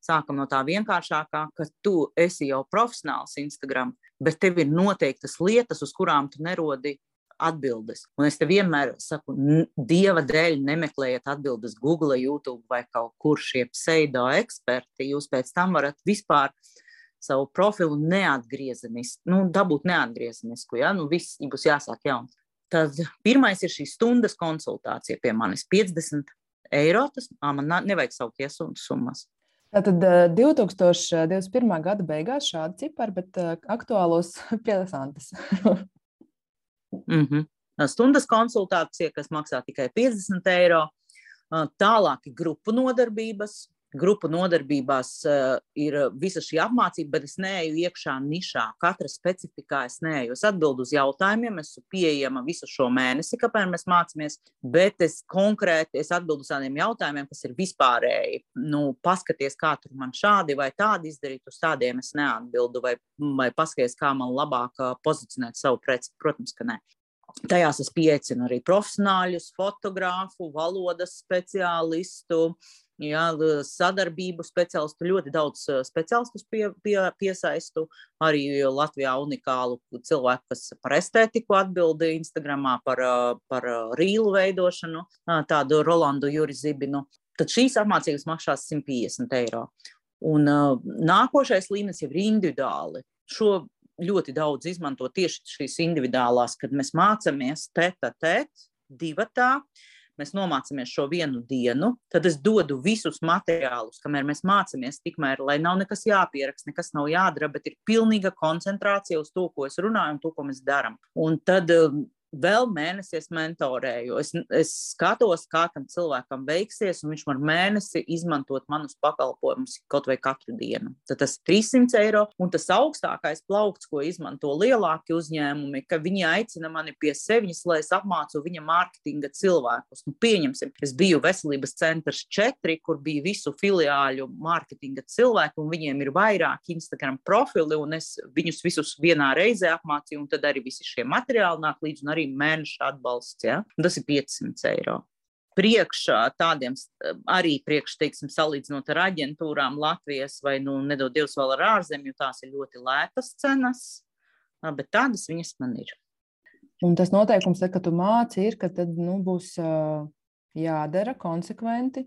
Sākam no tā vienkāršākā, ka tu esi jau profesionāls Instagram, bet tev ir noteiktas lietas, uz kurām tu nerodi atbildes. Un es te vienmēr saku, dieva dēļ nemeklējiet atbildes Google, YouTube vai kaut kur šie pseido eksperti. Jūs pēc tam varat vispār savu profilu neatgriezenisku, nu, dabūt neatgriezenisku, ja, nu, viss būs jāsāk jauns. Tad pirmais ir šī stundas konsultācija pie manis - 50 eiro. Tas man nevajag saukties summas. Tātad 2021. gada beigās šādi cipari, bet aktuālos piesaistītas. mm -hmm. Stundas konsultācija, kas maksā tikai 50 eiro. Tālāk ir grupu nodarbības, grupu nodarbībās uh, ir visa šī apmācība, bet es neeju iekšā nišā. Katra specifikā es neeju. Es atbildu uz jautājumiem, esmu pieejama visu šo mēnesi, kāpēc mēs mācāmies, bet es konkrēti es atbildu uz tādiem jautājumiem, kas ir vispārēji. Nu, paskaties, kā tur man šādi vai tādi izdarīt, uz tādiem es neatbildu, vai, vai paskaties, kā man labāk pozicionēt savu preci. Protams, ka nē. Tajās es pieaicinu arī profesionāļus, fotogrāfu, valodas speciālistu, Jā, sadarbību speciālistu, ļoti daudz speciālistus pie, pie, piesaistu. Arī Latvijā unikālu cilvēku, kas par estētiku atbildīja Instagramā, par, par rīlu veidošanu, tādu Rolandu Juri Zibinu. Tad šīs apmācības maksās 150 eiro. Un nākošais līmenis ir individuāli. Šo ļoti daudz izmanto tieši šīs individuālās, kad mēs mācāmies tēta tēt, divatā. Uh, mēs nomācāmies šo vienu dienu, tad es dodu visus materiālus, kamēr mēs mācāmies, tikmēr, lai nav nekas jāpieraksta, nekas nav jādara, bet ir pilnīga koncentrācija uz to, ko es runāju un to, ko mēs darām. Un tad vēl mēnesi es mentorēju. Es, es skatos, kā tam cilvēkam veiksies, un viņš var mēnesi izmantot manus pakalpojumus kaut vai katru dienu. Tad tas ir 300 eiro, un tas augstākais plaukts, ko izmanto lielāki uzņēmumi, ka viņi aicina mani pie sevis, lai es apmācu viņa mārketinga cilvēkus. Nu, pieņemsim, es biju veselības centrs 4, kur bija visu filiāļu mārketinga cilvēki, un viņiem ir vairāki Instagram profili, un es viņus visus vienā reizē apmācīju, un tad arī visi šie materiāli nāk līdzi, un arī arī mēneša atbalsts. Ja? Tas ir 500 eiro. Priekšā tādiem arī priekš, teiksim, salīdzinot ar aģentūrām Latvijas vai, nu, nedod Dievs vēl ar ārzemju, tās ir ļoti lētas cenas, bet tādas viņas man ir. Un tas noteikums, kad tu māci, ir, ka tad nu, būs jādara konsekventi,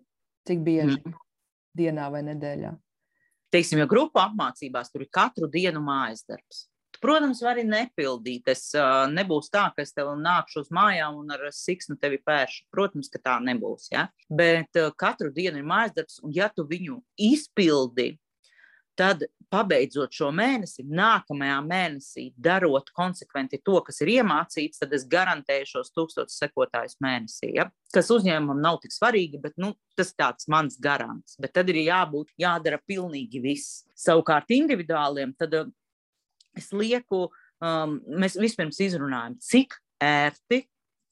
cik bieži mm. dienā vai nedēļā. Teiksim, ja grupu apmācībās tur ir katru dienu mājas darbs. Protams, vari nepildīt. Es uh, nebūs tā, ka es tev nākšu uz mājām un ar siksnu tevi pēršu. Protams, ka tā nebūs. Ja? Bet uh, katru dienu ir mājas darbs, un ja tu viņu izpildi, tad pabeidzot šo mēnesi, nākamajā mēnesī darot konsekventi to, kas ir iemācīts, tad es garantēju šos tūkstošus sekotājus mēnesī. Ja? Kas uzņēmumam nav tik svarīgi, bet nu, tas ir tāds mans garants. Bet tad ir jābūt, jādara pilnīgi viss. Savukārt individuāliem, tad es lieku, um, mēs vispirms izrunājam, cik ērti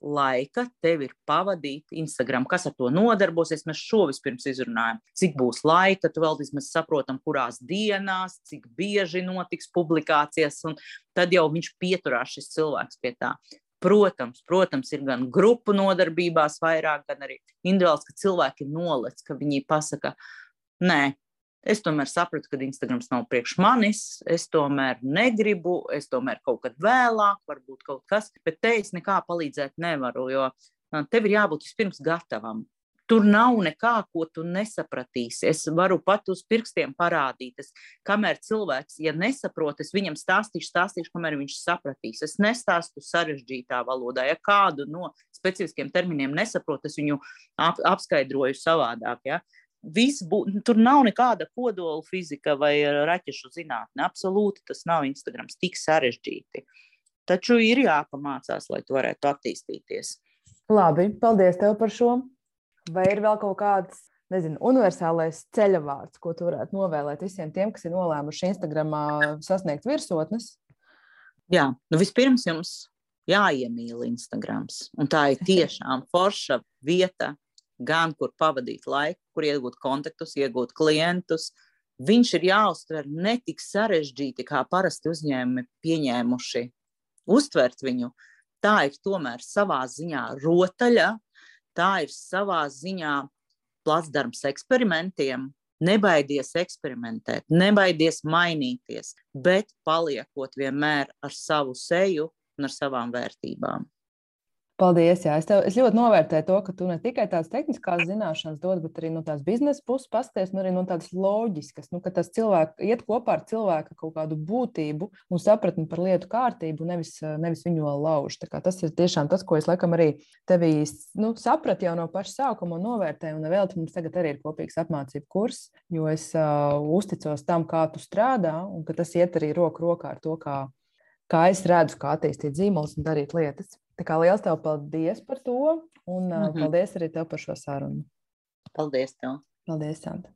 laika tev ir pavadīt Instagram, kas ar to nodarbosies. Mēs šo vispirms izrunājam, cik būs laika, tu vēl vismaz saprotam, kurās dienās, cik bieži notiks publikācijas, un tad jau viņš pieturās šis cilvēks pie tā. Protams, protams, ir gan grupu nodarbībās vairāk, gan arī individuāls, ka cilvēki nolec, ka viņi pasaka, nē, Es tomēr sapratu, ka Instagrams nav priekš manis. Es tomēr negribu, es tomēr kaut kad vēlāk, varbūt kaut kas, bet te es nekā palīdzēt nevaru, jo tev ir jābūt vispirms gatavam. Tur nav nekā, ko tu nesapratīsi. Es varu pat uz pirkstiem parādīt, es, kamēr cilvēks, ja nesaprot, es viņam stāstīšu, stāstīšu, kamēr viņš sapratīs. Es nestāstu sarežģītā valodā. Ja kādu no specifiskiem terminiem nesaprotu, es viņu ap, apskaidroju savādāk. Ja? Bū, tur nav nekāda kodola fizika vai raķešu zinātne. Absolūti tas nav Instagrams tik sarežģīti. Taču ir jāpamācās, lai tu varētu attīstīties. Labi, paldies tev par šo. Vai ir vēl kaut kāds, nezinu, universālais ceļavārds, ko tu varētu novēlēt visiem tiem, kas ir nolēmuši Instagramā sasniegt virsotnes? Jā, nu vispirms jums jāiemīl Instagrams. Un tā ir tiešām forša vieta, gan kur pavadīt laiku, kur iegūt kontaktus, iegūt klientus. Viņš ir jāuztver ne tik sarežģīti, kā parasti uzņēmumi pieņēmuši uztvert viņu. Tā ir tomēr savā ziņā rotaļa, tā ir savā ziņā placdarms eksperimentiem. Nebaidies eksperimentēt, nebaidies mainīties, bet paliekot vienmēr ar savu seju un ar savām vērtībām. Paldies! Jā. Es, tev, es ļoti novērtēju to, ka tu ne tikai tādas tehniskās zināšanas dod, bet arī no tās biznesa puses pasties, un arī no tādas loģiskas, nu, ka tas cilvēks iet kopā ar cilvēku kaut kādu būtību un sapratni par lietu kārtību, nevis, nevis viņu lauž. Tas ir tiešām tas, ko es laikam arī tevī nu, sapratu jau no paša sākuma un novērtēju. Un vēl mums tagad arī ir kopīgs apmācību kurs, jo es uh, uzticos tam, kā tu strādā, un ka tas iet arī roku rokā ar to, kā, kā es redzu, kā attīstīt zīmolus un darīt lietas. Tā kā liels tev paldies par to, un mm -hmm. paldies arī tev par šo sarunu. Paldies tev! Paldies, Santa!